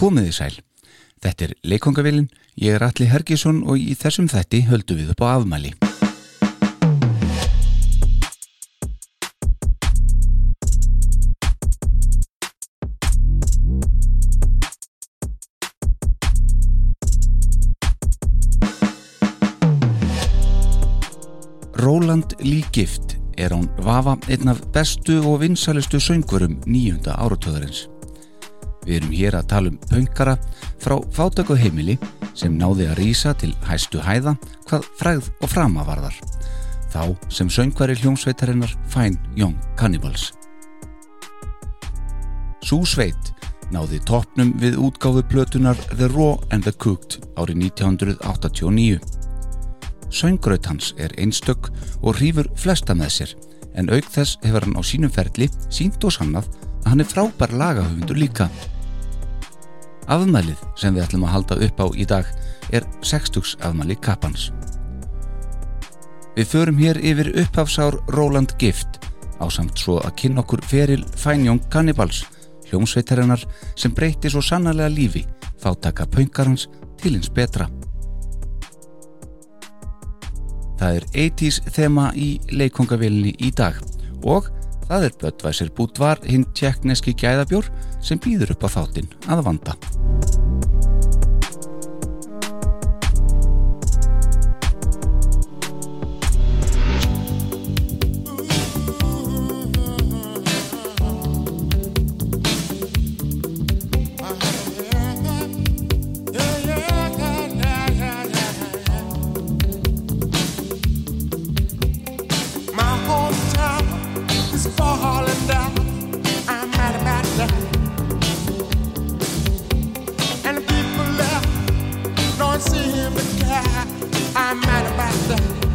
Komiði sæl. Þetta er Leikongavillin, ég er Alli Hergisson og í þessum þetti höldu við upp á afmæli. Róland Lígift er án Vafa einn af bestu og vinsalustu söngurum nýjunda áratöðarins. Við erum hér að tala um pöngara frá fátöku heimili sem náði að rýsa til hæstu hæða hvað fræð og framavarðar. Þá sem söngvari hljómsveitarinnar Fine Young Cannibals. Sú sveit náði toppnum við útgáfu plötunar The Raw and the Cooked árið 1989. Söngraut hans er einstök og hrýfur flesta með sér en auk þess hefur hann á sínum ferli sínt og sannað að hann er frábær lagahöfundur líka. Afmælið sem við ætlum að halda upp á í dag er 60s afmæli Kappans. Við förum hér yfir upphafsár Roland Gift á samt svo að kynna okkur feril Fænjón Cannibals, hljómsveitarinnar sem breyti svo sannarlega lífi fátaka pöngarhans til hins betra. Það er 80's þema í leikongavillinni í dag og það er Böttvæsir Bútvar hinn tjekkneski gæðabjór sem býður upp á þáttinn að vanda. see him. I'm mad about that.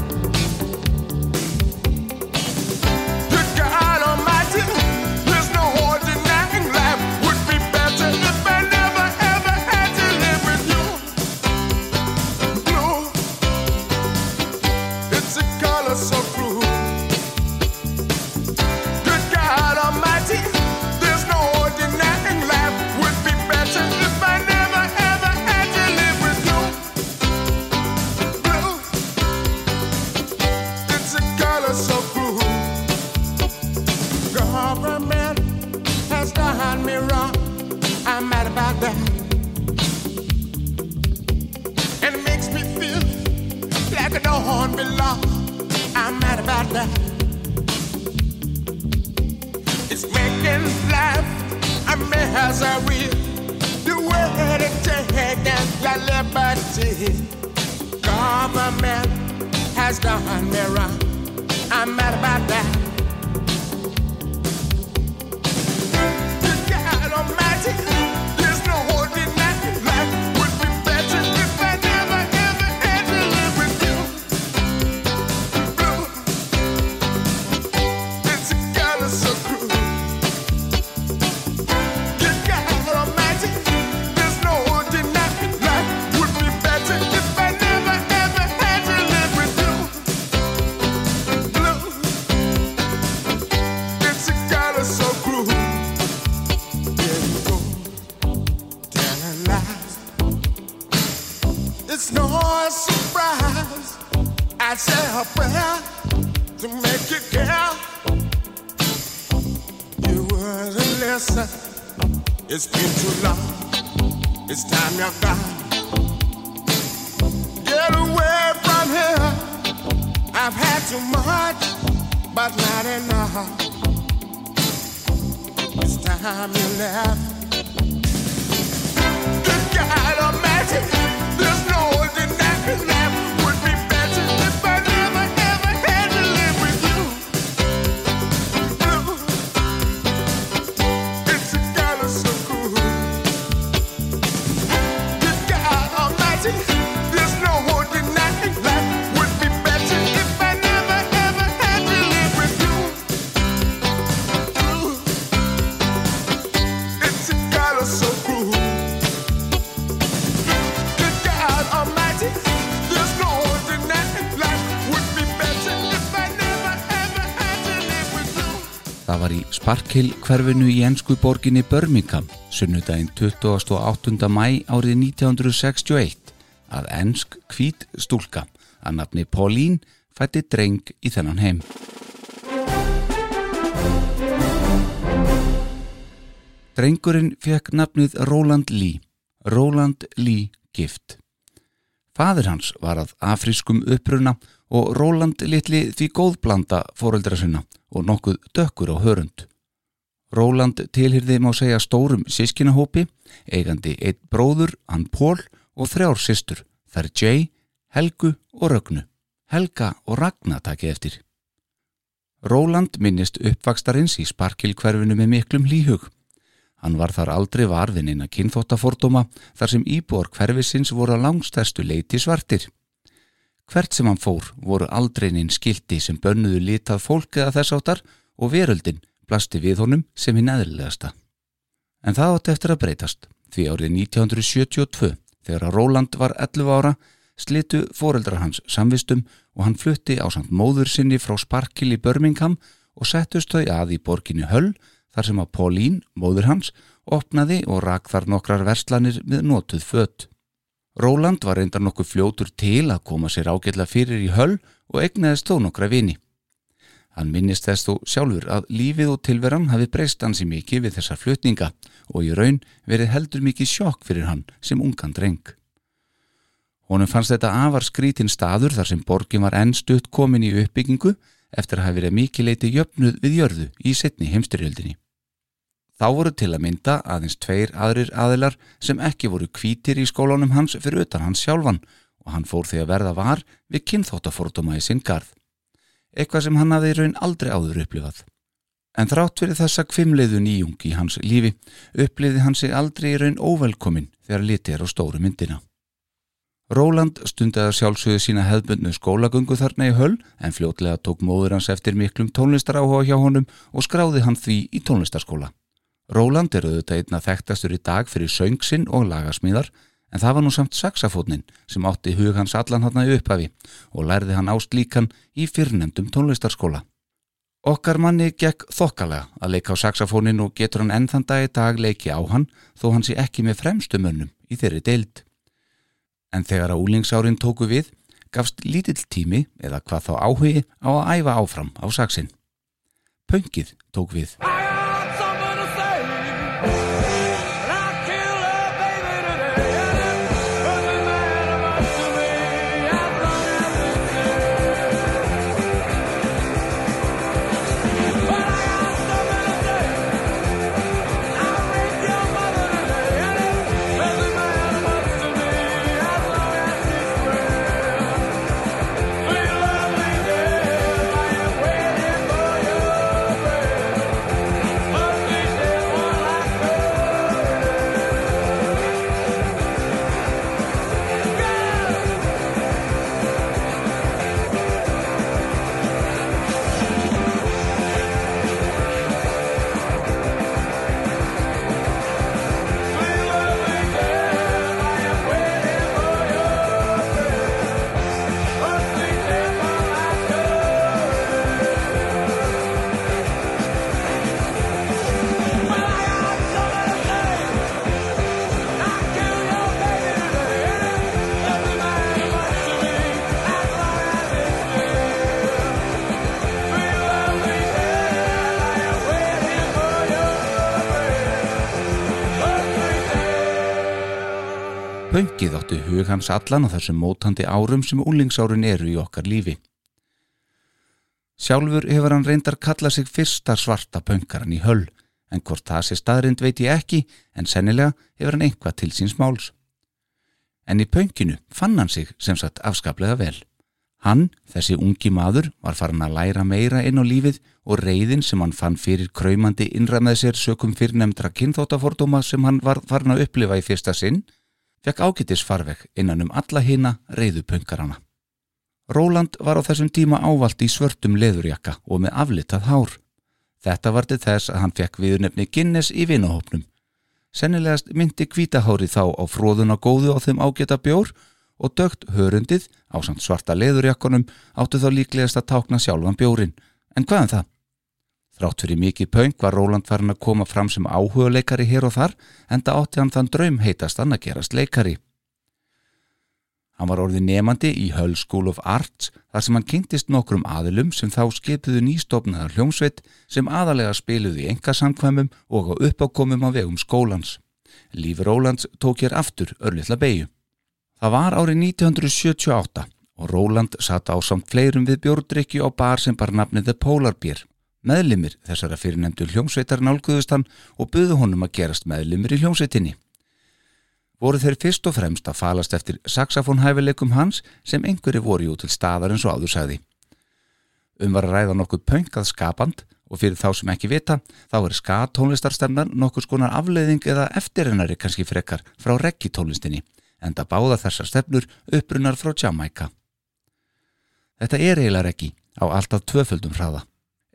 too much, but not enough. It's time you left. Good God magic. Parkhill hverfinu í ennsku borginni Birmingham sunnudaginn 28. mæ árið 1961 að ennsk kvít stúlka að nafni Paulín fætti dreng í þennan heim. Drengurinn fekk nafnið Roland Lee, Roland Lee Gift. Fadur hans var að afriskum uppruna og Roland litli því góðblanda fóreldra sinna og nokkuð dökkur á hörund. Róland tilhyrði má segja stórum sískinahópi, eigandi eitt bróður, hann Pól og þrjár sýstur, þær Jay, Helgu og Rögnu. Helga og Ragna takið eftir. Róland minnist uppvakstarins í sparkilkverfinu með miklum líhug. Hann var þar aldrei varfin inn að kynþóttafordóma þar sem íbúar hverfisins voru að langstæstu leiti svartir. Hvert sem hann fór voru aldreinin skildi sem bönnuðu litað fólk eða þess áttar og veröldin blasti við honum sem hinn eðlilegasta. En það átti eftir að breytast því árið 1972 þegar að Róland var 11 ára slitu foreldrar hans samvistum og hann flutti á samt móður sinni frá Sparkil í Birmingham og settust þau að í borginni Höll þar sem að Paulín, móður hans, opnaði og rak þar nokkrar verslanir með notuð fött. Róland var reyndar nokkuð fljótur til að koma sér ágætla fyrir í Höll og egnaðist þó nokkra vini. Hann minnist þess þó sjálfur að lífið og tilveran hafi breyst hansi mikið við þessar flutninga og í raun verið heldur mikið sjokk fyrir hann sem ungan dreng. Honum fannst þetta afar skrítin staður þar sem borgin var ennstutt komin í uppbyggingu eftir að hafi verið mikið leiti jöfnuð við jörðu í setni heimstyrjöldinni. Þá voru til að mynda aðeins tveir aðrir aðilar sem ekki voru kvítir í skólanum hans fyrir utan hans sjálfan og hann fór því að verða var við kynþóttaforduma í sinn garð eitthvað sem hann hafði í raun aldrei áður upplifað. En þrátt fyrir þessa kvimleiðu nýjung í hans lífi uppliði hann sig aldrei í raun óvelkomin þegar litið er á stóru myndina. Róland stundaði sjálfsögðu sína hefðbundnu skólagöngu þarna í höll en fljótlega tók móður hans eftir miklum tónlistaráhuga hjá honum og skráði hann því í tónlistarskóla. Róland er auðvitað einna þekktastur í dag fyrir söngsinn og lagasmíðar en það var nú samt saxafótnin sem átti hug hans allan hann að upphafi og lærði hann ást líkan í fyrrnemdum tónlistarskóla. Okkar manni gekk þokkalega að leika á saxafónin og getur hann ennþann dag í dag leiki á hann þó hann sé ekki með fremstu mönnum í þeirri deild. En þegar að úlingsárin tóku við gafst lítill tími eða hvað þá áhugi á að æfa áfram á saxin. Pöngið tók við. Pöngið átti hug hans allan á þessum mótandi árum sem úlingsárin eru í okkar lífi. Sjálfur hefur hann reyndar kalla sig fyrsta svarta pöngaran í höll, en hvort það sé staðrind veit ég ekki, en sennilega hefur hann einhvað til síns máls. En í pönginu fann hann sig sem sagt afskaplega vel. Hann, þessi ungi maður, var farin að læra meira inn á lífið og reyðin sem hann fann fyrir kræmandi innræð með sér sökum fyrir nefndra kynþóttafordóma sem hann var farin að upplifa í fyrsta sinn, fekk ágættis farveg innan um alla hina reyðupunkarana. Róland var á þessum tíma ávalt í svörtum leðurjakka og með aflitað hár. Þetta var til þess að hann fekk viðnefni Guinness í vinahópnum. Sennilegast myndi kvítahári þá á fróðuna góðu á þeim ágæta bjór og dögt hörundið á samt svarta leðurjakkonum áttu þá líklegast að tákna sjálfan bjórin. En hvaðan um það? Þrátt fyrir mikið pöng var Róland farin að koma fram sem áhuga leikari hér og þar en það átti hann þann draum heitast hann að gerast leikari. Hann var orðið nefandi í Hull School of Arts þar sem hann kynntist nokkrum aðilum sem þá skipiðu nýstofnaðar hljómsveit sem aðalega spiluðu í engasamkvæmum og á uppákomum á vegum skólans. Lífi Rólands tók hér aftur örlittla beigju. Það var árið 1978 og Róland satt á samt fleirum við bjórdrykju á bar sem bar nafnið The Polar Beer Meðlimir þessara fyrirnemdu hljómsveitar nálguðust hann og buðu honum að gerast meðlimir í hljómsveitinni. Voru þeir fyrst og fremst að falast eftir saxofónhæfileikum hans sem einhverju voru jú til staðar eins og áður sagði. Um var að ræða nokkuð pöngað skapand og fyrir þá sem ekki vita þá er skatónlistarstemnan nokkuð skonar afleiðing eða eftirrennari kannski frekar frá reggitónlistinni en það báða þessar stefnur upprunnar frá Jamaica. Þetta er eiginlega reggi á alltaf tvöföldum hraða.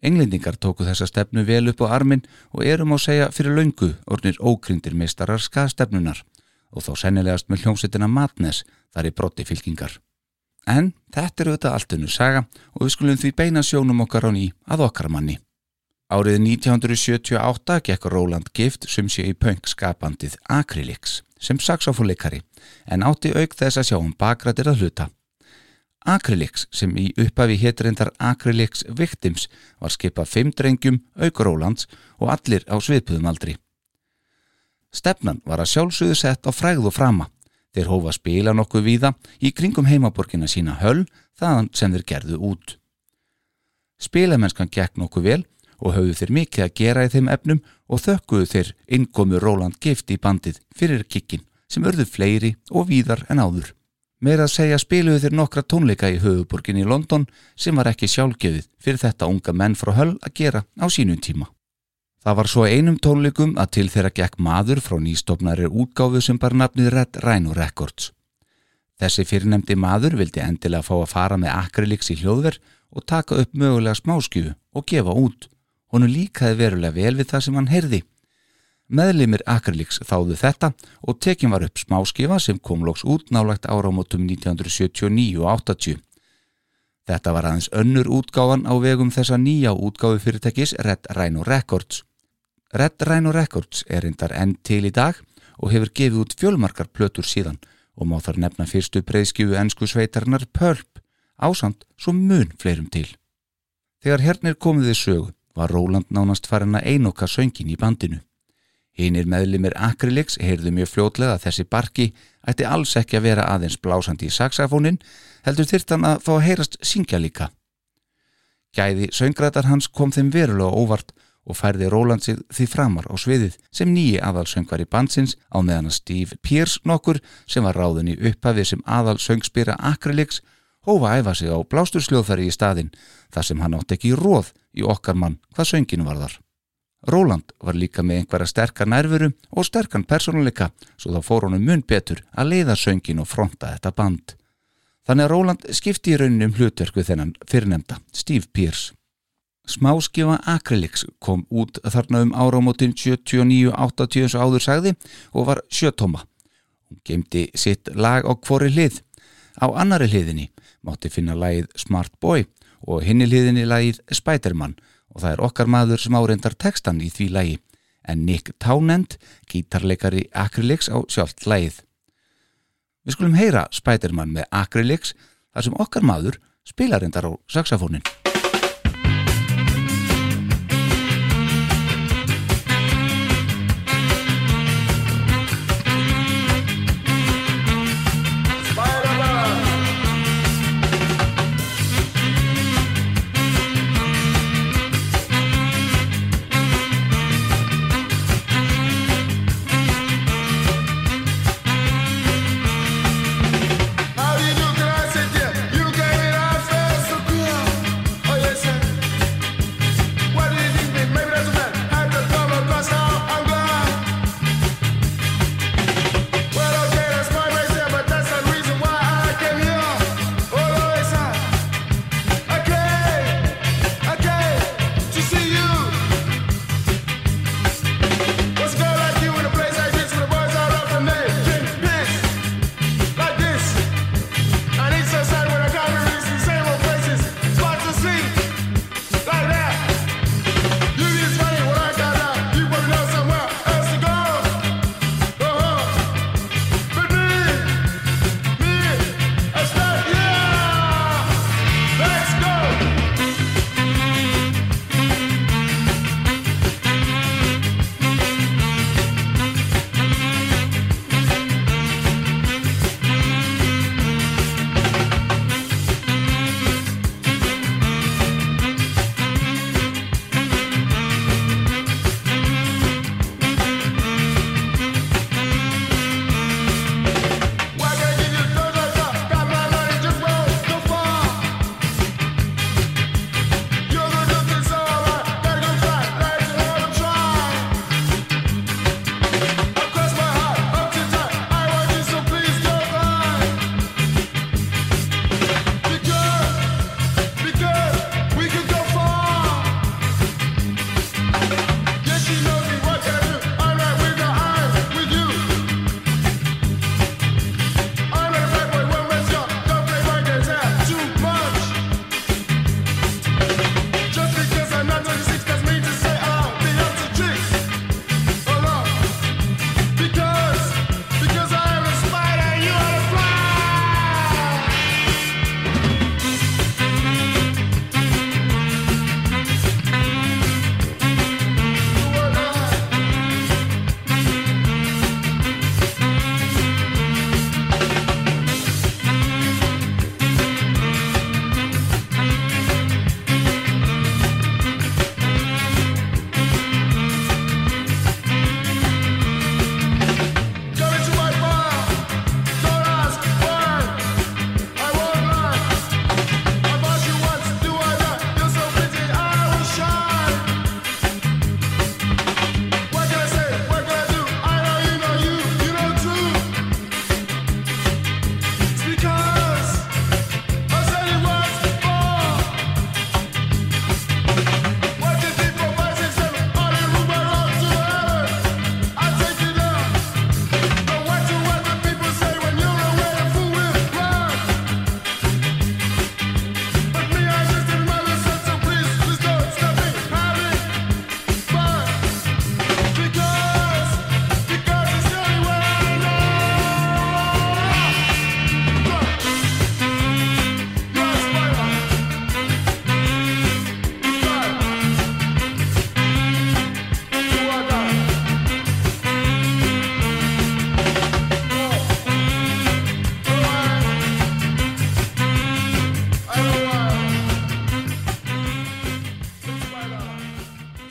Englendingar tóku þessa stefnu vel upp á armin og erum á segja fyrir laungu ornir ókryndir meistarar skastefnunar og þá sennilegast með hljómsettina Madness þar í brotti fylkingar. En þetta eru þetta alltunnu saga og við skulum því beina sjónum okkar á ný að okkar manni. Árið 1978 gekk Roland Gift sem sé í punk skapandið Acrylics sem saxofónleikari en átti auk þess að sjá um bakrættir að hluta. Acrylics sem í upphafi hétrindar Acrylics Victims var skipað fimm drengjum, aukur Rólands og allir á sviðpuðum aldri. Stefnan var að sjálfsögðu sett á fræð og frama. Þeir hófa spila nokkuð víða í kringum heimaborgina sína höll þaðan sem þeir gerðu út. Spilamennskan gekk nokkuð vel og höfðu þeir mikið að gera í þeim efnum og þökkuðu þeir innkomu Róland gift í bandið fyrir kikkin sem örðu fleiri og víðar en áður. Meira að segja spiluðu þeir nokkra tónleika í höfuborgin í London sem var ekki sjálfgefið fyrir þetta unga menn frá höll að gera á sínum tíma. Það var svo einum tónleikum að til þeirra gekk maður frá nýstofnarir útgáfu sem bar nafnið Red Rhino Records. Þessi fyrirnemdi maður vildi endilega fá að fara með Acrylics í hljóðverð og taka upp mögulega smáskjöfu og gefa út. Honu líkaði verulega vel við það sem hann heyrði Meðlimir Acrylics þáðu þetta og tekjum var upp smáskifa sem kom loks út nálagt áramótum 1979 og 80. Þetta var aðeins önnur útgáfan á vegum þessa nýja útgáfi fyrirtækis Red Rhino Records. Red Rhino Records er reyndar enn til í dag og hefur gefið út fjölmarkar plötur síðan og má þar nefna fyrstu breyðskjöfu ennsku sveitarnar Pulp, ásand svo mun fleirum til. Þegar hernir komið þið sögu var Róland nánast farin að einoka söngin í bandinu. Hinnir meðlimir Acrylics heyrðu mjög fljótlega að þessi barki ætti alls ekki að vera aðeins blásandi í saxafónin, heldur þyrtan að fá að heyrast syngja líka. Gæði söngrætar hans kom þeim verulega óvart og færði Róland sig því framar á sviðið sem nýji aðalsöngvar í bansins á meðan að Steve Pierce nokkur sem var ráðun í upphafið sem aðalsöngspýra Acrylics hófa æfa sig á blástursljóðfæri í staðin þar sem hann átt ekki í róð í okkar mann hvað sönginu var þar. Róland var líka með einhverja sterkar nærveru og sterkan personleika svo þá fór honum mun betur að leiða söngin og fronta þetta band. Þannig að Róland skipti í rauninum hlutverku þennan fyrirnemda, Steve Pierce. Smáskifa Acrylics kom út þarna um áramótin 79-80 áður sagði og var sjötóma. Hún gemdi sitt lag á hvori hlið. Á annari hliðinni mátti finna lagið Smart Boy og hinni hliðinni lagið Spiderman og það er okkar maður sem áreindar textan í því lægi en Nick Townend, gítarleikari Acrylics á sjálft lægið. Við skulum heyra Spiderman með Acrylics þar sem okkar maður spilar reyndar á saxofónin.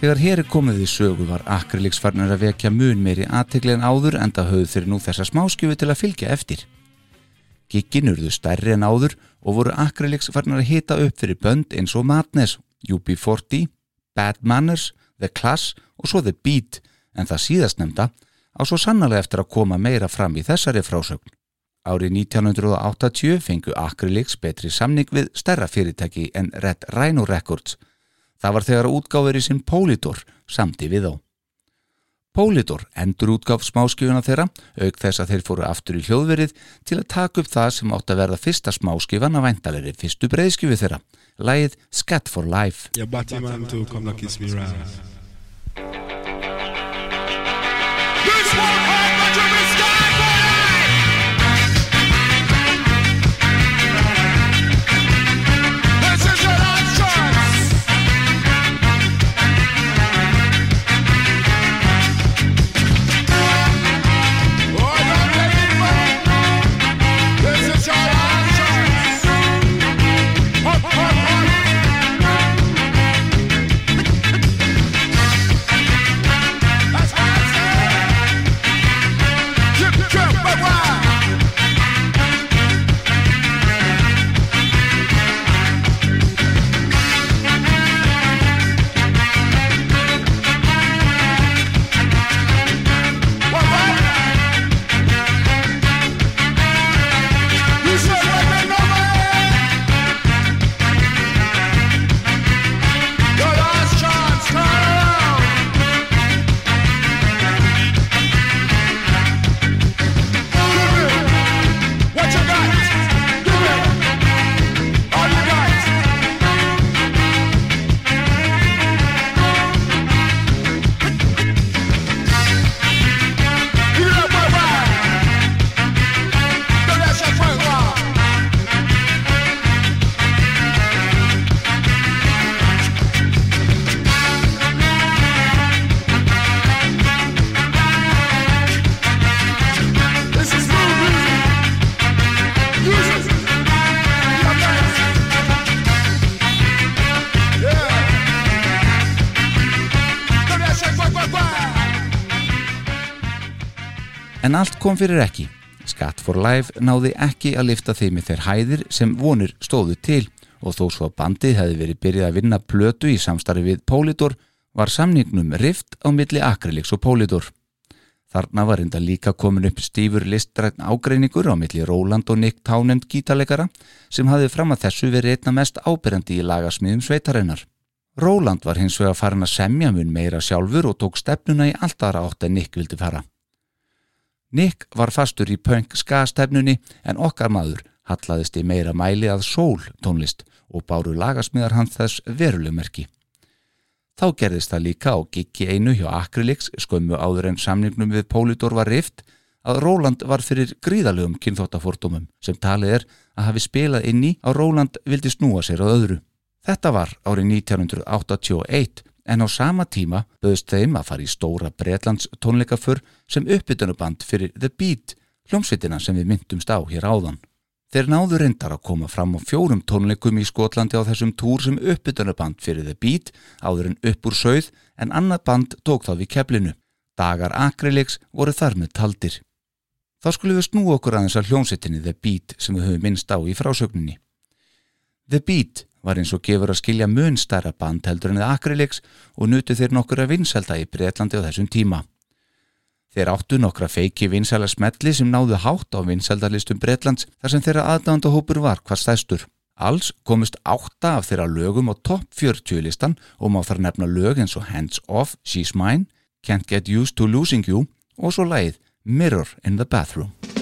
Þegar hér er komið í sögu var Acrylics farnar að vekja mun meiri aðtegli en áður en það höfðu þeir nú þessa smáskjöfu til að fylgja eftir. Gikkin urðu stærri en áður og voru Acrylics farnar að hita upp fyrir bönd eins og Madness, UB40, Bad Manners, The Class og svo The Beat en það síðast nefnda á svo sannlega eftir að koma meira fram í þessari frásögn. Árið 1980 fengu Acrylics betri samning við stærra fyrirtæki en Red Rhino Records Það var þegar útgáfur í sinn Polydor samti við á. Polydor endur útgáf smáskifuna þeirra, auk þess að þeir fóru aftur í hljóðverið til að taka upp það sem átt að verða fyrsta smáskifan af væntalegri fyrstu breyðskifu þeirra, lægið Scat for Life. En allt kom fyrir ekki. Skatt for Life náði ekki að lifta þeim í þeir hæðir sem vonir stóðu til og þó svo að bandið hefði verið byrjað að vinna plötu í samstarfi við Polydor var samningnum rift á milli Acrylics og Polydor. Þarna var enda líka komin upp stífur listrætn ágreiningur á milli Roland og Nick Townend gítalegara sem hafði fram að þessu verið einna mest ábyrjandi í lagasmiðum sveitarinnar. Roland var hins vega farin að semja mun meira sjálfur og tók stefnuna í alltara átt en Nick vildi fara. Nick var fastur í punk ska-stefnunni en okkar maður hallaðist í meira mæli að sól tónlist og báru lagasmiðar hans þess verulegmerki. Þá gerðist það líka á giggi einu hjá Acrylics skömmu áður en samningnum við Polydor var rift að Róland var fyrir gríðalögum kynþóttafórtumum sem talið er að hafi spilað inn í að Róland vildi snúa sér á öðru. Þetta var árið 1981 en á sama tíma böðst þeim að fara í stóra Breitlands tónleikaför sem uppbytunuband fyrir The Beat, hljómsveitina sem við myndumst á hér áðan. Þeir náðu reyndar að koma fram á fjórum tónleikum í Skotlandi á þessum túr sem uppbytunuband fyrir The Beat áður en upp úr sögð en annað band tók þá við keflinu. Dagar Acrylics voru þar með taldir. Þá skulum við snú okkur aðeins að hljómsveitinni The Beat sem við höfum minnst á í frásögninni. The Beat var eins og gefur að skilja mun starra band heldur en það Acrylics og nutu þeir nokkur að vinselda í Breitlandi á þessum tíma. Þeir áttu nokkra feiki vinsæla smetli sem náðu hátt á vinsældalistum Breitlands þar sem þeirra aðdándahópur var hvað stæstur. Alls komist átta af þeirra lögum á topp 40 listan og má þar nefna lög eins og Hands Off, She's Mine, Can't Get Used to Losing You og svo lægið Mirror in the Bathroom.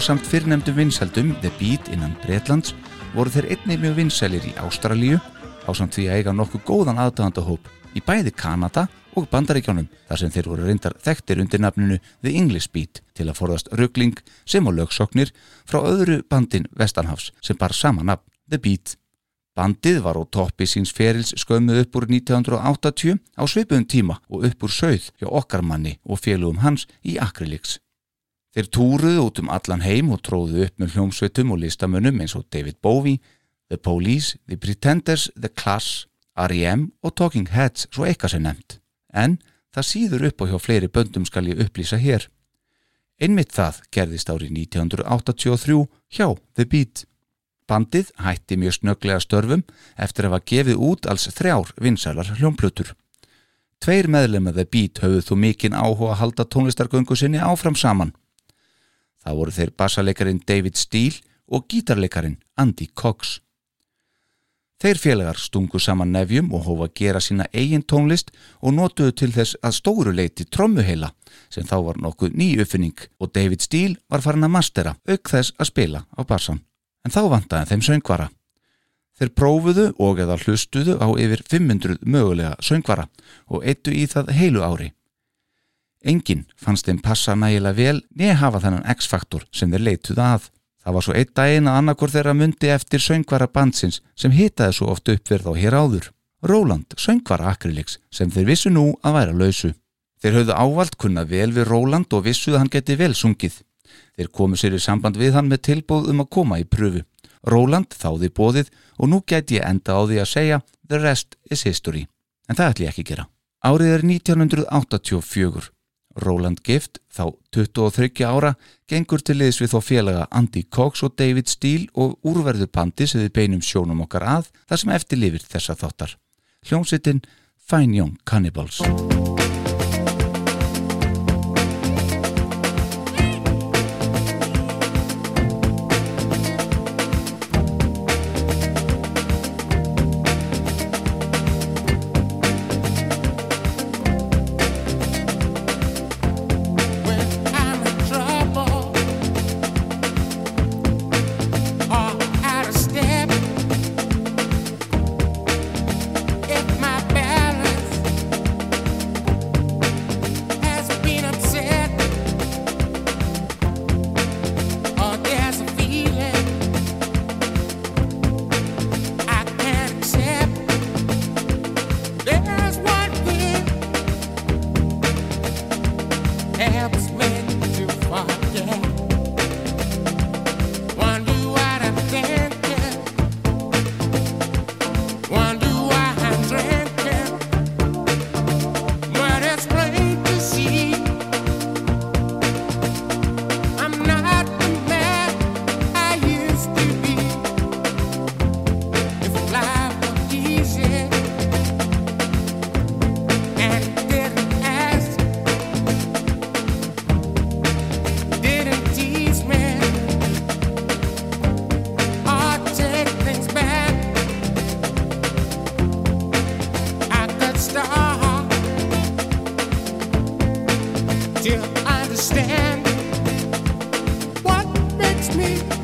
Ásamt fyrrnemdum vinsældum The Beat innan Bretlands voru þeir einnig mjög vinsælir í Ástralíu ásamt því að eiga nokkuð góðan aðdáðandahóp í bæði Kanada og Bandaríkjónum þar sem þeir voru reyndar þekktir undir nafninu The English Beat til að forðast ruggling sem á lögsoknir frá öðru bandin Vestanhafs sem bar sama nafn The Beat. Bandið var á toppi síns ferils skömmuð upp úr 1980 á svipuðum tíma og upp úr sögð hjá okkar manni og félugum hans í Acrylics. Þeir túruðu út um allan heim og tróðu upp með hljómsveitum og listamönnum eins og David Bowie, The Police, The Pretenders, The Clash, R.E.M. og Talking Heads svo eitthvað sem nefnt. En það síður upp á hjá fleiri böndum skal ég upplýsa hér. Einmitt það gerðist árið 1983 hjá The Beat. Bandið hætti mjög snöglega störfum eftir að hafa gefið út alls þrjár vinsælar hljómplutur. Tveir meðlema The Beat höfðu þú mikinn áhuga að halda tónlistargöngu sinni áfram saman. Það voru þeir bassaleikarin David Steele og gítarleikarin Andy Cox. Þeir félagar stungu saman nefjum og hófa að gera sína eigin tónlist og notuðu til þess að stóru leiti trommuheila sem þá var nokkuð ný uppfinning og David Steele var farin að mastera auk þess að spila á bassan. En þá vantaði þeim söngvara. Þeir prófuðu og eða hlustuðu á yfir 500 mögulega söngvara og eittu í það heilu ári. Engin fannst þeim passa nægilega vel neð hafa þennan X-faktor sem þeir leituðu að. Það var svo einn daginn að annarkor þeirra myndi eftir söngvara bandsins sem hitaði svo oft uppverð á hér áður. Róland, söngvara Acrylics, sem þeir vissu nú að væra lausu. Þeir höfðu ávalt kunna vel við Róland og vissuð að hann geti vel sungið. Þeir komu sér í samband við hann með tilbúð um að koma í pröfu. Róland þáði bóðið og nú gæti ég enda á því að segja The rest is history. En það gera. Árið er 1984. Roland Gift, þá 23 ára, gengur til liðs við þó félaga Andy Cox og David Steele og úrverður pandi sem við beinum sjónum okkar að þar sem eftirlifir þessa þáttar. Hljómsittin Fine Young Cannibals. Me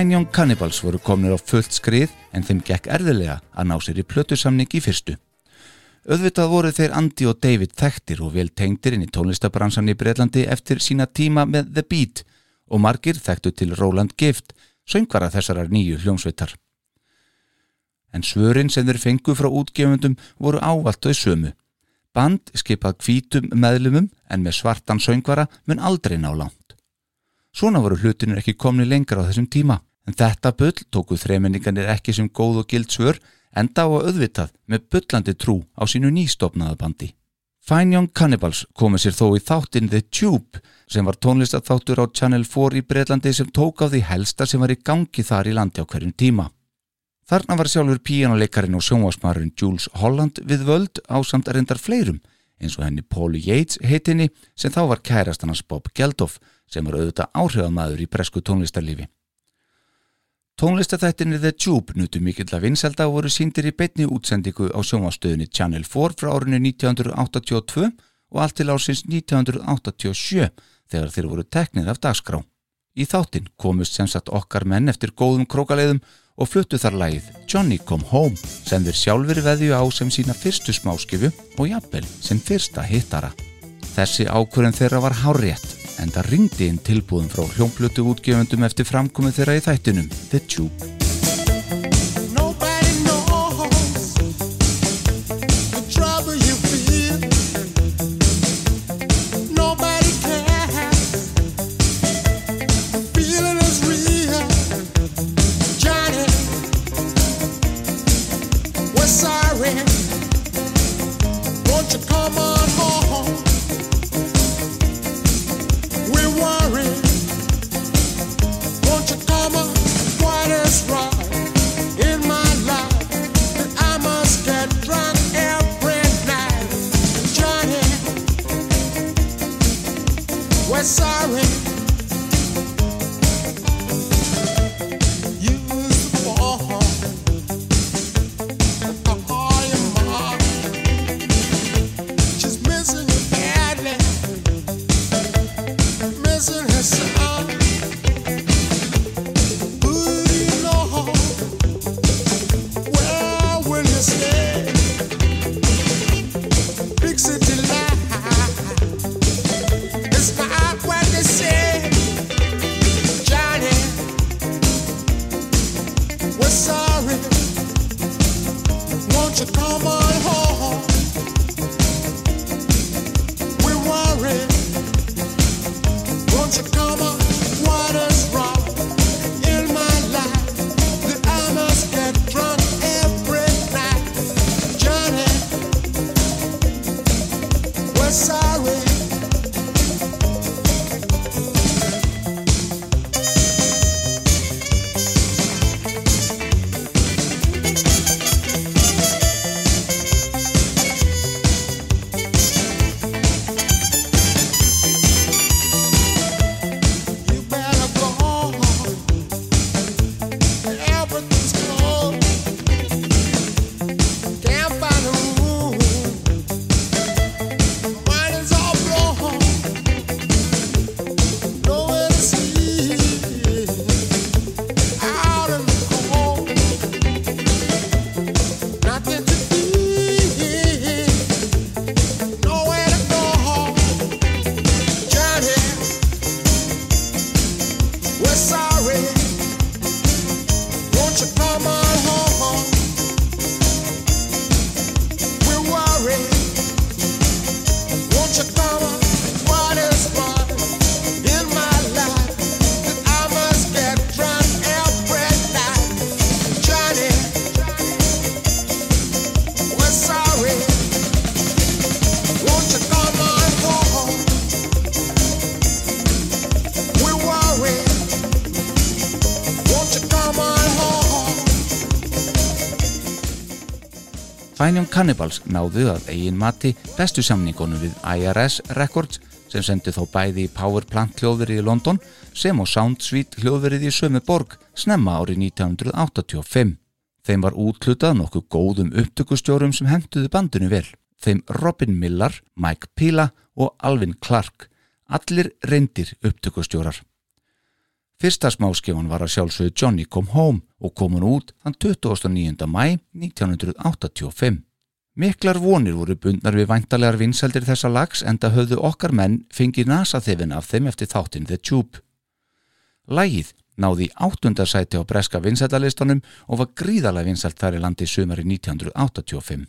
Fine Young Cannibals voru komnir á fullt skrið en þeim gekk erðilega að ná sér í plötusamning í fyrstu. Öðvitað voru þeir Andy og David þekktir og vel tengdir inn í tónlistabransan í Breitlandi eftir sína tíma með The Beat og margir þekktu til Roland Gift, söngvara þessarar nýju hljómsveitar. En svörin sem þeir fengu frá útgefundum voru ávalt þau sömu. Band skipað hvítum meðlumum en með svartan söngvara mun aldrei ná langt. Svona voru hlutinur ekki komni lengra á þessum tíma, en þetta bull tóku þreimenninganir ekki sem góð og gild svör enda á að auðvitað með bullandi trú á sínu nýstofnaða bandi. Fine Young Cannibals komu sér þó í þáttinn The Tube sem var tónlistatháttur á Channel 4 í Breitlandi sem tók á því helsta sem var í gangi þar í landi á hverjum tíma. Þarna var sjálfur píjánuleikarin og sjónvasmarinn Jules Holland við völd á samt erindar fleirum eins og henni Pauli Yates heitinni sem þá var kærastannars Bob Geldof sem var auðvitað áhrifamaður í bresku tónlistarlífi. Tónlistathættinni The Tube nutu mikill að vinselda og voru síndir í beitni útsendingu á sjónvastöðunni Channel 4 frá árinu 1982 og allt til ársins 1987 þegar þeir voru teknir af dagskrá. Í þáttinn komust sem sagt okkar menn eftir góðum krókaleiðum og fluttu þar lagið Johnny Come Home sem þeir sjálfur veðju á sem sína fyrstu smáskifu og jafnvel sem fyrsta hittara. Þessi ákvörðin þeirra var hárétt en það ringdi inn tilbúðum frá hljómplutu útgefundum eftir framkomið þeirra í þættinum The Tube. Cannibals náðu að eigin mati bestu samningunum við IRS Records sem sendi þó bæði í Power Plant hljóðverið í London sem og Sound Suite hljóðverið í sömu borg snemma árið 1985. Þeim var útlutað nokkuð góðum upptökustjórum sem henduðu bandinu vel. Þeim Robin Millar, Mike Pila og Alvin Clark. Allir reyndir upptökustjórar. Fyrsta smáskifan var að sjálfsögðu Johnny Come Home og kom hún út þann 29. mæ 1985. Miklar vonir voru bundnar við væntalega vinseldir þessa lags en það höfðu okkar menn fengið nasa þefin af þeim eftir þáttinn The Tube. Lægið náði áttundasæti á breska vinsætalistunum og var gríðalega vinsælt þar í landi sumari 1985.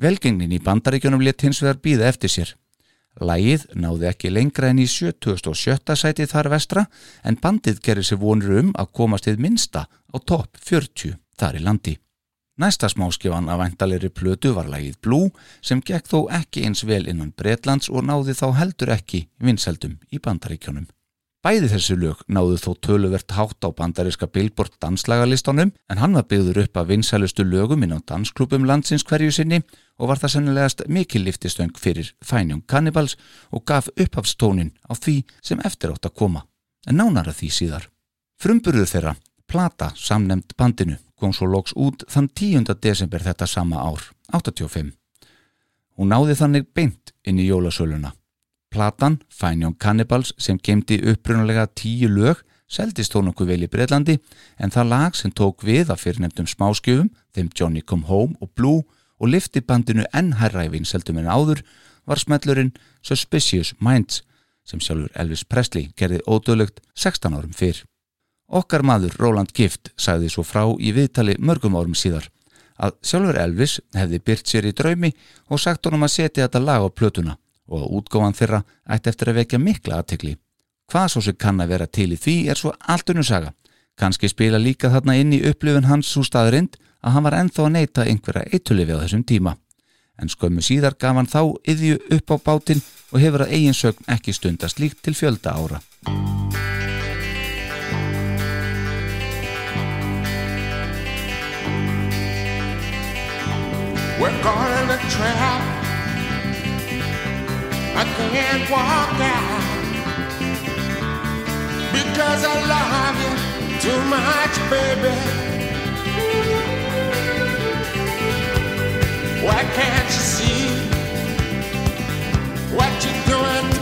Velgengnin í bandaríkjunum let hins vegar býða eftir sér. Lægið náði ekki lengra en í 77. sæti þar vestra en bandið gerir sér vonur um að komast til minsta á topp 40 þar í landi. Næsta smáskifan af væntalegri plötu var lægið Blue sem gekk þó ekki eins vel innan Breitlands og náði þá heldur ekki vinseldum í bandaríkjónum. Bæði þessu lög náðu þó töluvert hátt á bandaríska Billboard danslagalistónum en hann var byggður upp af vinsælustu lögum inn á dansklubum landsins hverju sinni og var það sennilegast mikil liftistöng fyrir Fænjum Cannibals og gaf upphafstónin á því sem eftir átt að koma, en nánara því síðar. Frumburður þeirra, Plata, samnemd bandinu, kom svo loks út þann 10. desember þetta sama ár, 85. Hún náði þannig beint inn í jólasöluna. Platan, Fine Young Cannibals, sem gemdi upprunalega tíu lög, seldist þó nokkuð vel í Breitlandi en það lag sem tók við að fyrirnefndum smáskjöfum, þeim Johnny Come Home og Blue og lifti bandinu enn herræfin seldum en áður var smellurinn Suspicious Minds sem sjálfur Elvis Presley gerði ódöðlögt 16 árum fyrr. Okkar maður Roland Gift sagði svo frá í viðtali mörgum árum síðar að sjálfur Elvis hefði byrt sér í draumi og sagt honum að setja þetta lag á plötuna og að útgáfan þeirra ætti eftir að vekja mikla aðtekli. Hvað svo sem kann að vera til í því er svo allt unnu saga. Kanski spila líka þarna inn í upplifun hans svo staðurind að hann var enþá að neyta einhverja eittulifi á þessum tíma. En skömmu síðar gaf hann þá yðju upp á bátinn og hefur að eiginsögn ekki stundast líkt til fjölda ára. We're caught in a trap. I can't walk out because I love you too much, baby. Why can't you see what you're doing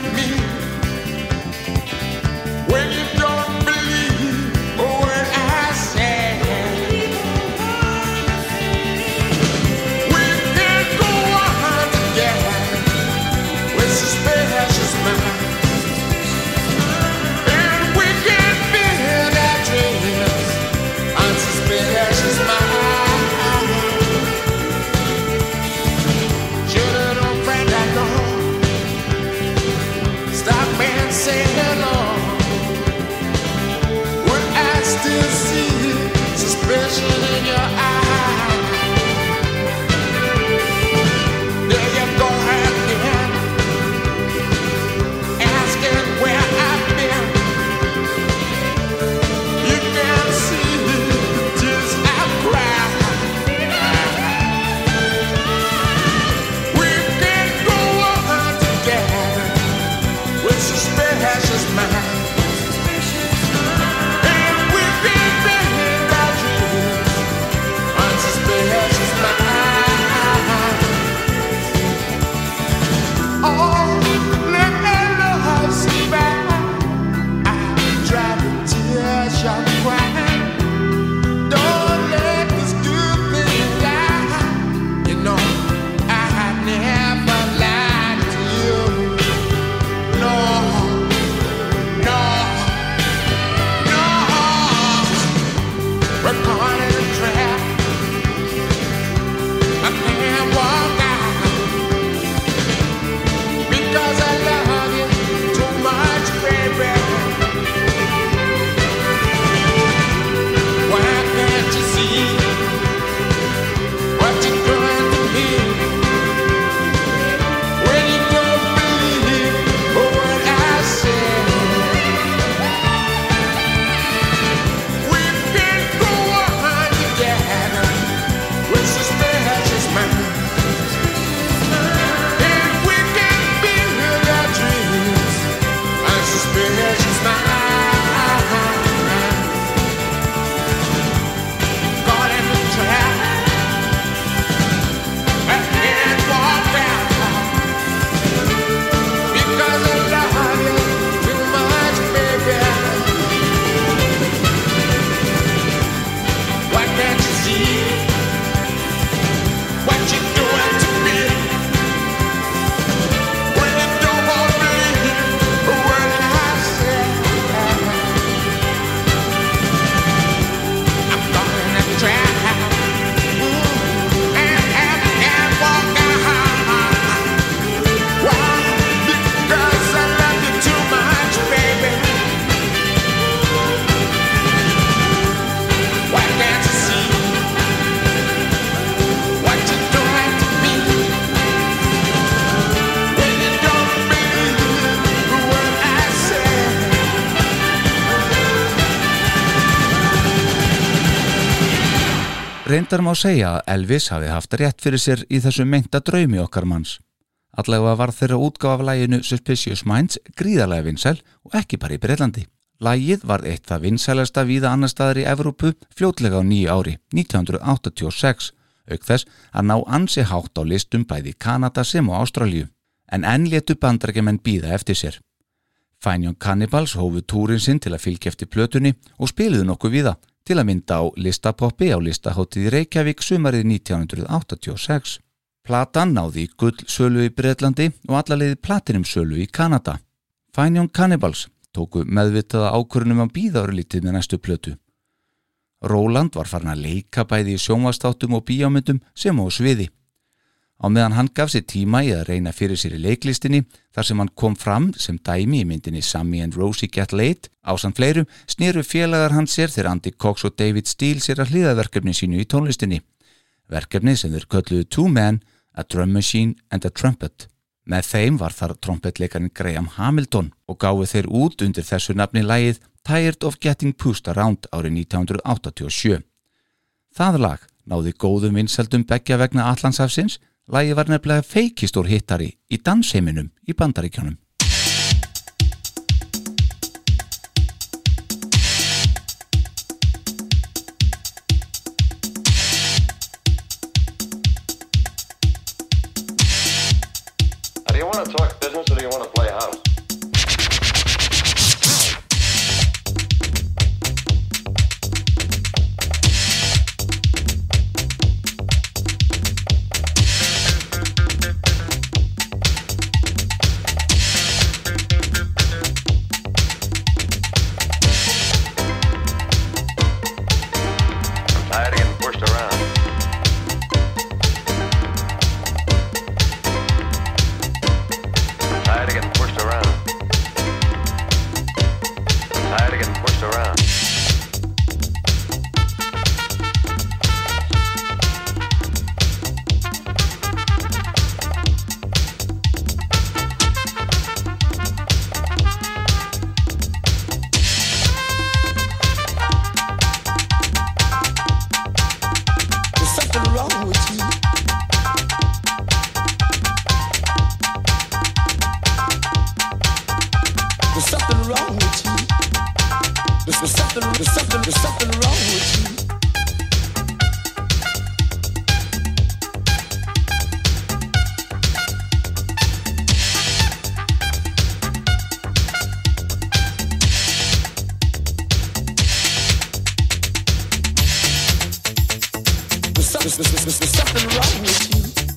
Reyndar má segja að Elvis hafi haft rétt fyrir sér í þessu meinta draumi okkar manns. Allega var þeirra útgáf af læginu Suspicious Minds gríðarlega vinsæl og ekki bara í Breitlandi. Lægið var eitt það vinsælasta víða annar staðar í Evrópu fljótlega á nýju ári, 1986, auk þess að ná ansi hátt á listum bæði Kanada sem og Ástralíu. En enn letu bandarækjumenn býða eftir sér. Young Cannibals hófu túrin sinn til að fylgja eftir plötunni og spiliðu nokkuð viða til að mynda á listapoppi á listahóttið Reykjavík sumarið 1986. Platan náði gull sölu í Breitlandi og allarleiði platinum sölu í Kanada. Fine Young Cannibals tóku meðvitaða ákvörnum að býða örlítið með næstu plötu. Róland var farin að leika bæði í sjónvastáttum og bíjámyndum sem á sviði. Á meðan hann gaf sér tíma í að reyna fyrir sér í leiklistinni þar sem hann kom fram sem dæmi í myndinni Sammy and Rosie Get Late á samt fleirum snýru félagar hans sér þegar Andy Cox og David Steele sér að hlýða verkefni sínu í tónlistinni. Verkefni sem þeir kölluðu Two Men, A Drum Machine and a Trumpet. Með þeim var þar trompetleikarinn Graham Hamilton og gáðu þeir út undir þessu nafni lægið Tired of Getting Pushed Around árið 1987. Það lag náði góðum vinseldum begja vegna Allandsafsins, lagið var nefnilega feikistór hittari í dansheiminum í bandaríkjónum. something wrong with you.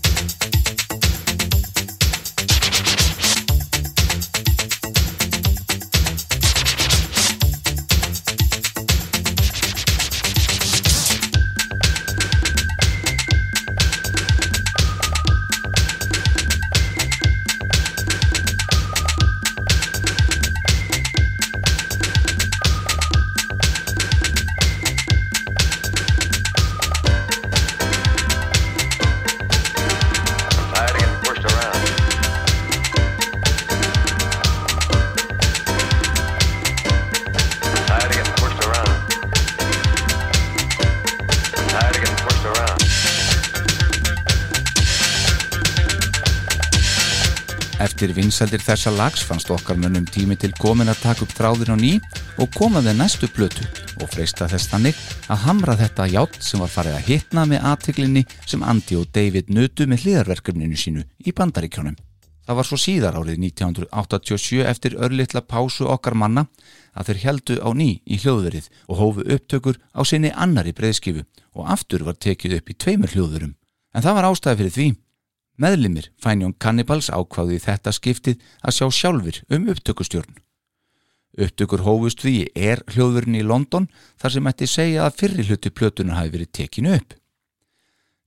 Eftir vinsældir þessa lags fannst okkar mönnum tími til komin að taka upp þráðin á ný og koma með næstu plötu og freista þess þannig að hamra þetta ját sem var farið að hitna með aðteglinni sem Andy og David nutu með hliðarverkefninu sínu í bandaríkjónum. Það var svo síðar árið 1987 eftir örlittla pásu okkar manna að þeir heldu á ný í hljóðverið og hófu upptökur á sinni annari breyðskifu og aftur var tekið upp í tveimur hljóðverum. En það var ástæði fyrir því. Meðlimir Cannibals ákváði í þetta skiptið að sjá sjálfur um upptökustjórn. Upptökur hófust því er hljóðurinn í London þar sem ætti segja að fyrri hluti plötunar hafi verið tekinu upp.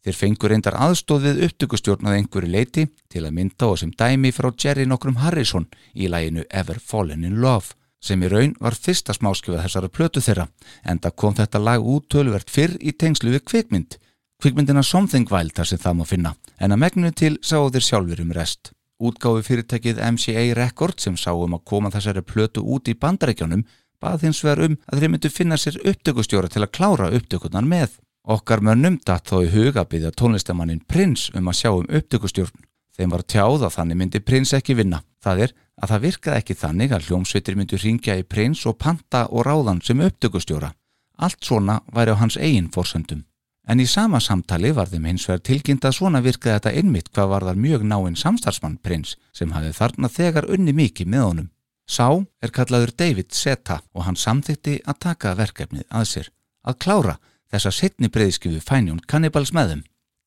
Þeir fengur reyndar aðstóð við upptökustjórn að einhverju leiti til að mynda og sem dæmi frá Jerry nokkrum Harrison í læginu Ever Fallen in Love sem í raun var fyrsta smáskjöfa þessara plötu þeirra enda kom þetta lag út tölvert fyrr í tengslu við kvikmynd. Kvikmyndina Something Wild þar sem það má finna en að megninu til sáu þeir sjálfur um rest. Útgáfi fyrirtækið MCA Record sem sáum að koma þessari plötu út í bandarækjunum bað hins vegar um að þeir myndu finna sér upptökustjóra til að klára upptökunar með. Okkar mönnum datt þó í huga að byggja tónlistamannin Prins um að sjá um upptökustjórn. Þeim var tjáð að þannig myndi Prins ekki vinna. Það er að það virkaði ekki þannig að hljómsveitir myndu ringja í Prins og panta og ráðan sem upptökustjóra. Allt svona væri á hans eigin fórsöndum. En í sama samtali var þeim hins vegar tilkynnt að svona virkaði þetta einmitt hvað var þar mjög náinn samstarfsmann Prins sem hafði þarna þegar unni mikið með honum. Sá er kallaður David Seta og hann samþykti að taka verkefnið að sér. Að klára þessa setni breyðskifu Fænjón Cannibals með þeim.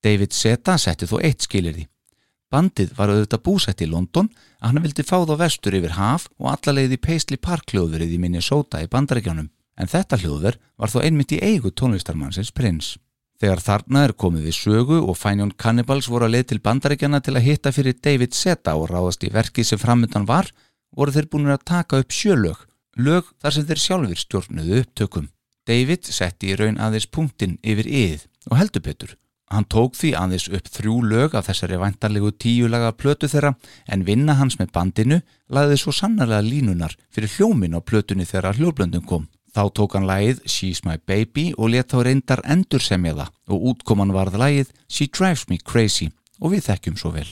David Seta setti þó eitt skilirði. Bandið var auðvitað búsett í London að hann vildi fá þá vestur yfir haf og allalegið í Paisley Park hljóðverið í Minnesota í bandarækjánum. En þetta hljóðver var þó einmitt í eigu tónlistarmannsins prins. Þegar þarna er komið við sögu og Fænjón Cannibals voru að leið til bandarækjana til að hitta fyrir David Seta og ráðast í verkið sem framöndan var, voru þeir búin að taka upp sjölög, lög þar sem þeir sjálfur stjórnuðu upptökum. David setti í raun aðeins punktinn yfir yð og heldur betur. Hann tók því aðeins upp þrjú lög af þessari væntanlegu tíulaga plötu þeirra en vinna hans með bandinu laði svo sannarlega línunar fyrir hljómin á plötunni þegar hljóblöndum kom. Þá tók hann lagið She's My Baby og let þá reyndar endur semja það og útkoman varð lagið She Drives Me Crazy og við þekkjum svo vel.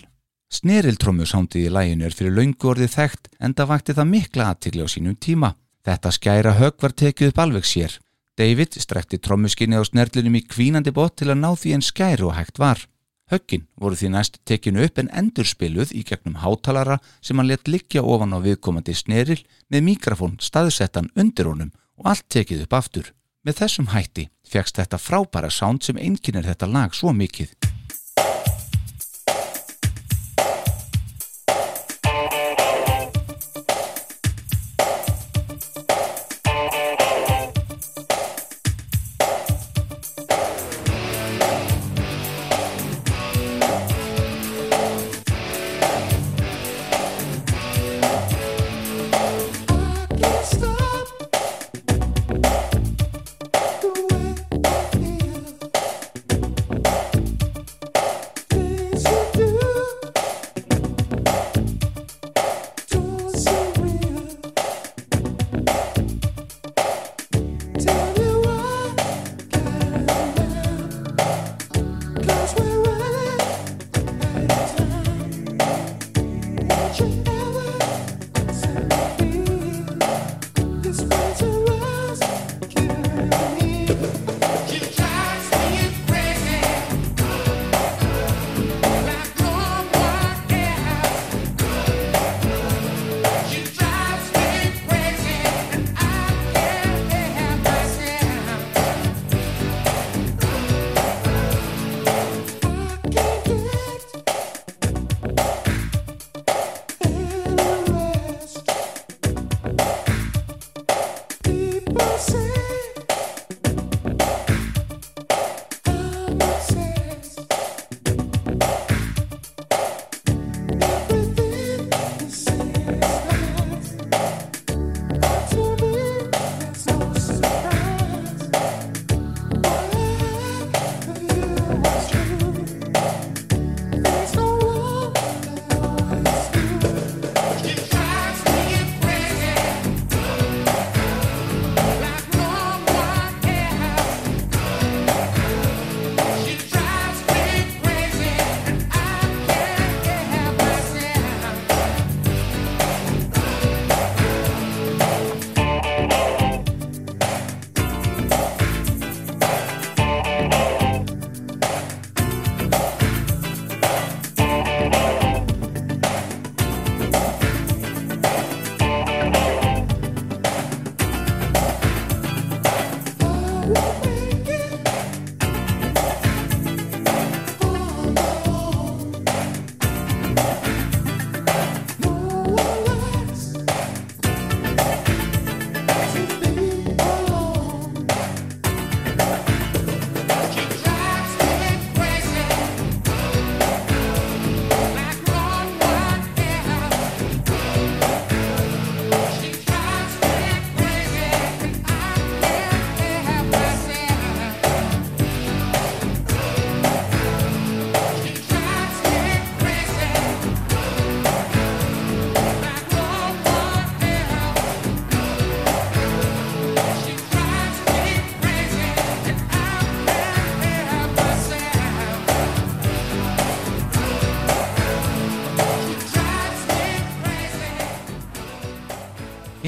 Sneriltrömmu sándið í laginu er fyrir laungu orðið þekkt en það vakti það mikla aðtikli á sínum tíma. Þetta skæra högg var tekið upp alveg sér. David strekti trommuskinni á snerlinum í kvínandi bótt til að ná því en skæru og hægt var. Höggin voru því næst tekinu upp en endurspiluð í gegnum hátalara sem hann let liggja ofan á viðkomandi sneril með mikrofón staðsettan undir honum og allt tekið upp aftur. Með þessum hætti fegst þetta frábæra sound sem einkynir þetta lag svo mikið.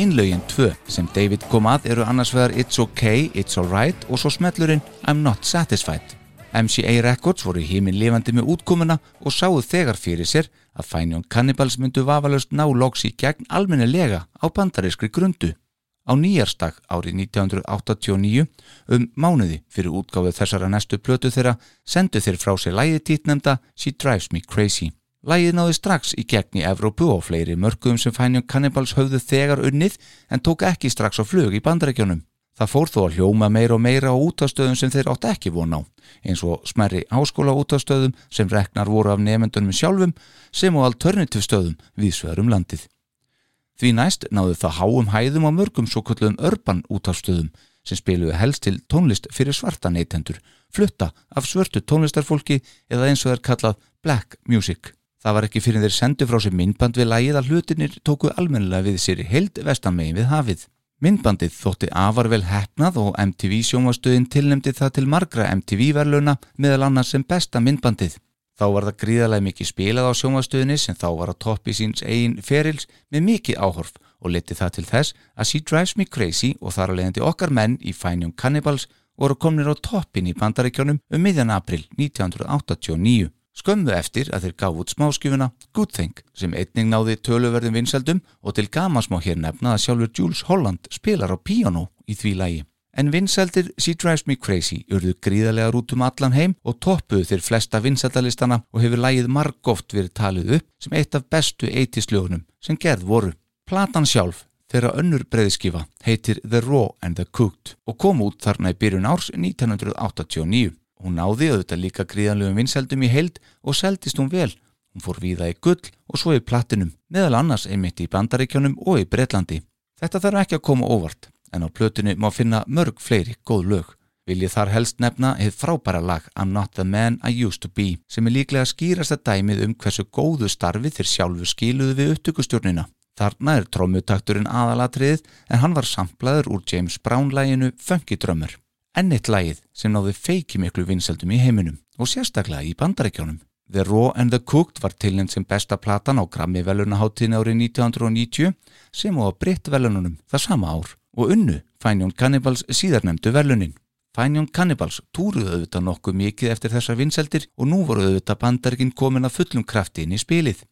Innlaugin 2 sem David kom að eru annars vegar It's OK, It's Alright og svo smellurinn I'm Not Satisfied. MCA Records voru híminn lifandi með útkomuna og sáu þegar fyrir sér að Fine Young Cannibals myndu vafalaust ná loks í gegn almennilega á bandarískri grundu. Á nýjarstak árið 1989 um mánuði fyrir útgáfið þessara næstu plötu þeirra sendu þeir frá sér lægi títnemda She Drives Me Crazy. Lægið náði strax í gegn í Evrópu og fleiri mörgum sem Young Cannibals höfðu þegar unnið en tók ekki strax á flug í bandarækjunum. Það fór þó að hljóma meira og meira á útastöðum sem þeir átt ekki von á, eins og smerri háskóla útastöðum sem reknar voru af nefendunum sjálfum sem og alternativ stöðum viðsveðarum landið. Því næst náðu það háum hæðum á mörgum svo kallum örban útastöðum sem spiluðu helst til tónlist fyrir svarta neytendur, flutta af svörtu tónlistarfólki eða eins og þeir kallað black music. Það var ekki fyrir þeir sendu frá sér myndband við lægið að hlutinir tóku almennilega við sér heild vestanmegin við hafið. Myndbandið þótti afar vel hefnað og MTV sjónvastöðin tilnemdi það til margra MTV-verluna meðal annars sem besta myndbandið. Þá var það gríðarlega mikið spilað á sjónvastöðinni sem þá var að toppi síns eigin ferils með mikið áhorf og leti það til þess að She Drives Me Crazy og þar að leiðandi okkar menn í Fine Young Cannibals voru komnir á toppin í bandaríkjónum um miðjan april 1989. Skömmu eftir að þeir gaf út smáskjöfuna Good Thing sem einning náði töluverðum vinsaldum og til gamans má hér nefna að sjálfur Jules Holland spilar á piano í því lægi. En vinsaldir She Drives Me Crazy urðu gríðarlega rút um allan heim og toppuðu þeir flesta vinsaldalistana og hefur lægið margóft verið talið upp sem eitt af bestu eittisljóðunum sem gerð voru. Platan sjálf þeirra önnur breyðskifa heitir The Raw and the Cooked og kom út þarna í byrjun árs 1989. Hún náði auðvitað líka gríðanlegum vinseldum í heild og seldist hún vel. Hún fór víða í gull og svo í platinum, meðal annars einmitt í Bandaríkjónum og í Breitlandi. Þetta þarf ekki að koma óvart, en á plötinu má finna mörg fleiri góð lög. Vil ég þar helst nefna hefð frábæra lag I'm Not The Man I Used To Be sem er líklega skýrasta dæmið um hversu góðu starfi þeir sjálfu skiluðu við upptökustjórnina. Þarna er trómutakturinn aðalatriðið en hann var samplaður úr James Brown læginu Funky Drummer ennitt lagið sem náði feiki miklu vinsaldum í heiminum og sérstaklega í bandarækjónum. The Raw and the Cooked var tilnend sem besta platan á Grammy velunaháttíðin árið 1990 sem á Britt velununum það sama ár og unnu Fine Young Cannibals síðarnemdu velunin. Fine Young Cannibals túruðu auðvitað nokkuð mikið eftir þessar vinseldir og nú voru auðvitað bandarækinn komin að fullum krafti inn í spilið.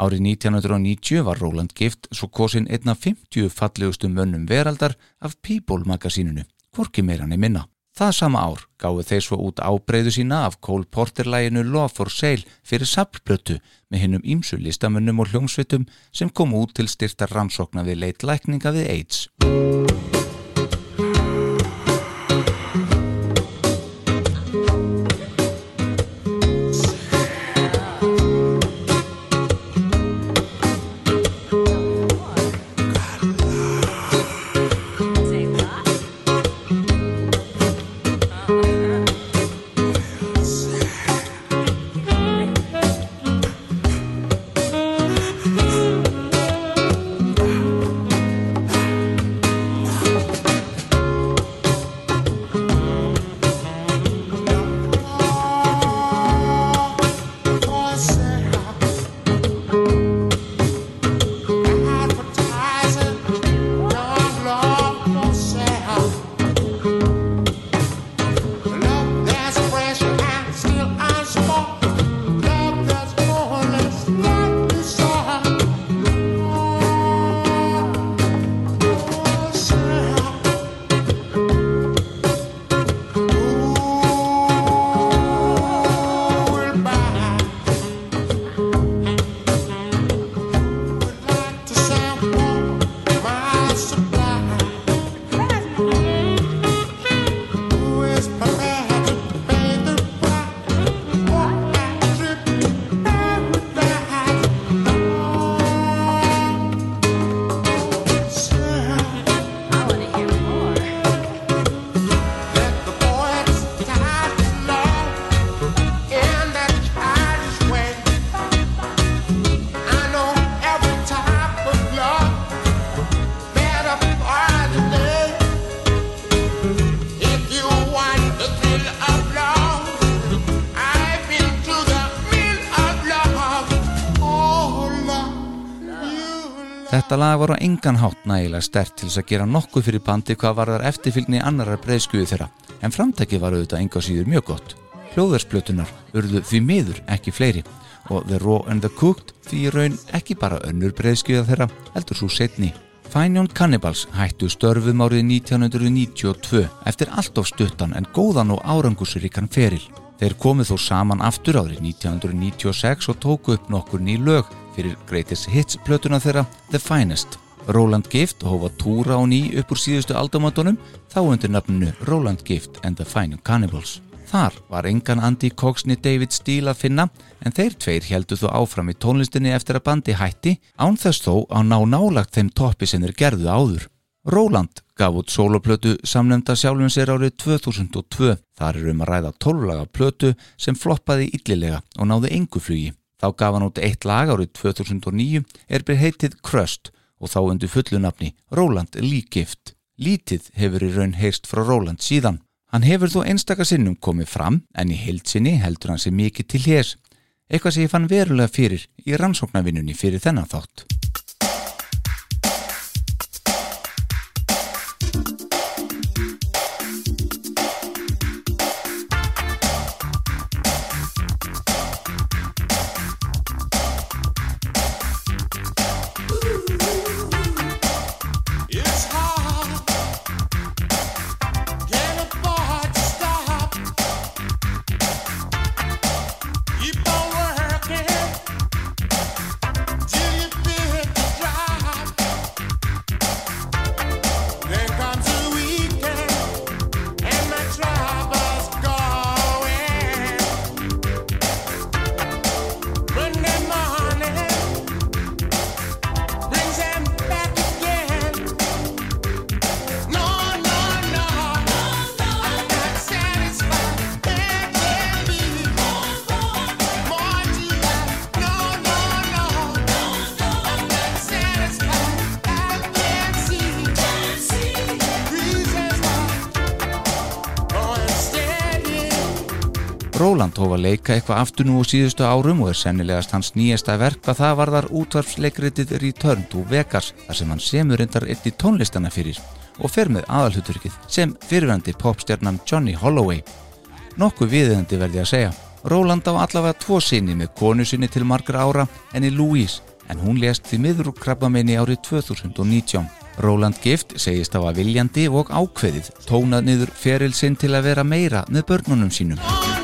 Árið 1990 var Roland Gift svo kosin einna 50 fallegustum mönnum veraldar af People magasínunu hvorki meira niður minna. Það sama ár gáðu þeir svo út ábreyðu sína af Cole Porter-læginu Law for Sale fyrir sapplötu með hinnum ímsu listamönnum og hljómsvitum sem kom út til styrta rannsókna við leitlækninga við AIDS. Þetta lag var á engan hátt nægilega stert til þess að gera nokkuð fyrir bandi hvað varðar eftirfylgni annarar breyðskuðu þeirra, en framtækið var auðvitað enga síður mjög gott. Hljóðversplötunar urðu því miður ekki fleiri og The Raw and the Cooked því raun ekki bara önnur breyðskuða þeirra, heldur svo setni. Fine Young Cannibals hættu störfum árið 1992 eftir allt of stuttan en góðan og árangusuríkan feril. Þeir komið þó saman aftur árið 1996 og tóku upp nokkur ný lög fyrir Greatest Hits plötuna þeirra The Finest. Roland Gift hófa túra á ný upp úr síðustu aldamöndunum þá undir nafninu Roland Gift and the Young Cannibals. Þar var engan Andy Coxney David Steele að finna en þeir tveir heldu þó áfram í tónlistinni eftir að bandi hætti án þess þó á ná nálagt þeim toppi sem þeir gerðu áður. Roland gaf út soloplötu samnefnda sjálfum sér árið 2002. Þar er um að ræða tólulaga plötu sem floppaði illilega og náði engu flugi. Þá gaf hann út eitt lag árið 2009 er byrð heitið Crust og þá undir fullunafni Roland Lee Gift. Lítið hefur í raun heyrst frá Roland síðan. Hann hefur þó einstaka sinnum komið fram en í heilsinni heldur hann sér mikið til hér. Eitthvað sem ég fann verulega fyrir í rannsóknarvinnunni fyrir þennan þátt. Róland hófa að leika eitthvað aftur nú á síðustu árum og er sennilegast hans nýjasta verk hvað það varðar útvarpsleikritið Return to Vegas þar sem hann semur reyndar einn í tónlistana fyrir og fer með aðalhuturkið sem fyrirvændi popstjarnam Johnny Holloway. Nokkuð viðeðandi verði að segja. Róland á allavega tvo sinni með konu sinni til margra ára enni Louise en hún lést því miður úr krabbameini árið 2019. Róland Gift segist á að viljandi og ákveðið tónað niður feril sinn til að vera meira með börnunum sínum.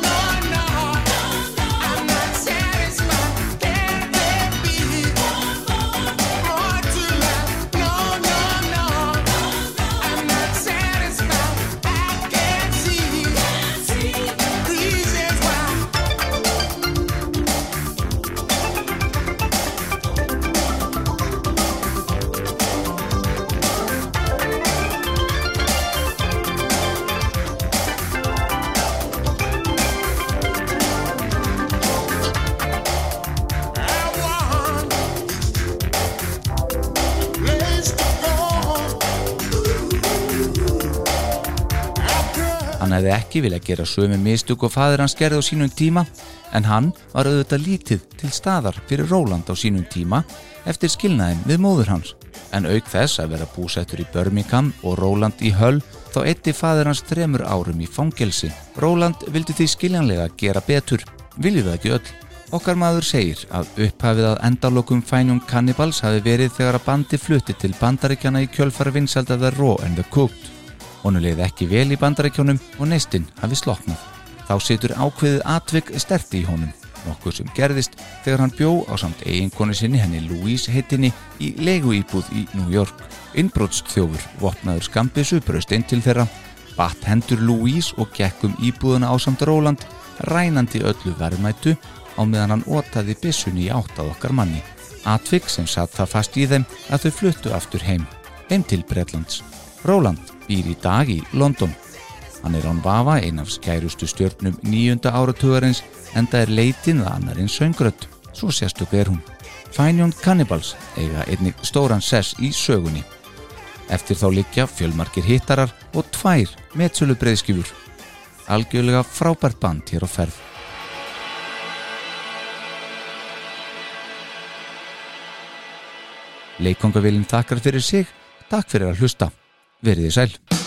Ekki viljað gera sömu mistök og fadir hans gerði á sínum tíma en hann var auðvitað lítið til staðar fyrir Róland á sínum tíma eftir skilnaðin við móður hans. En auk þess að vera búsettur í Birmingham og Róland í Hull þá eitti fadir hans þremur árum í fangelsi. Róland vildi því skiljanlega gera betur. Viljið það ekki öll? Okkar maður segir að upphafið að endalokum Fænjum Cannibals hafi verið þegar að bandi flutti til bandaríkjana í kjölfara vinsælda The Raw and the Cooked. Honu leiði ekki vel í bandarækjónum og neistinn hafi sloknað. Þá situr ákveðið atvik sterti í honum, nokkuð sem gerðist þegar hann bjó á samt eiginkonu sinni henni Louise heitinni í leiguíbúð í New York. Innbrotsþjófur, vopnaður skambisu, braust inn til þeirra, batt hendur Louise og gekk um íbúðuna á samt Róland, rænandi öllu verðmætu á meðan hann ótaði byssunni í átt að okkar manni. Atvik sem satt það fast í þeim að þau fluttu aftur heim, heim til Bretlands. Róland býr í dag í London. Hann er án vafa ein af skærustu stjörnum nýjunda áratugarins en það er leitin að annar en söngrött. Svo sérstök er hún. Fine Young Cannibals eiga einnig stóran sess í sögunni. Eftir þá liggja fjölmarkir hittarar og tvær metsölu breyðskifur. Algjörlega frábært band hér á ferð. Leikongavélinn takkar fyrir sig, takk fyrir að hlusta. Verið þið sæl.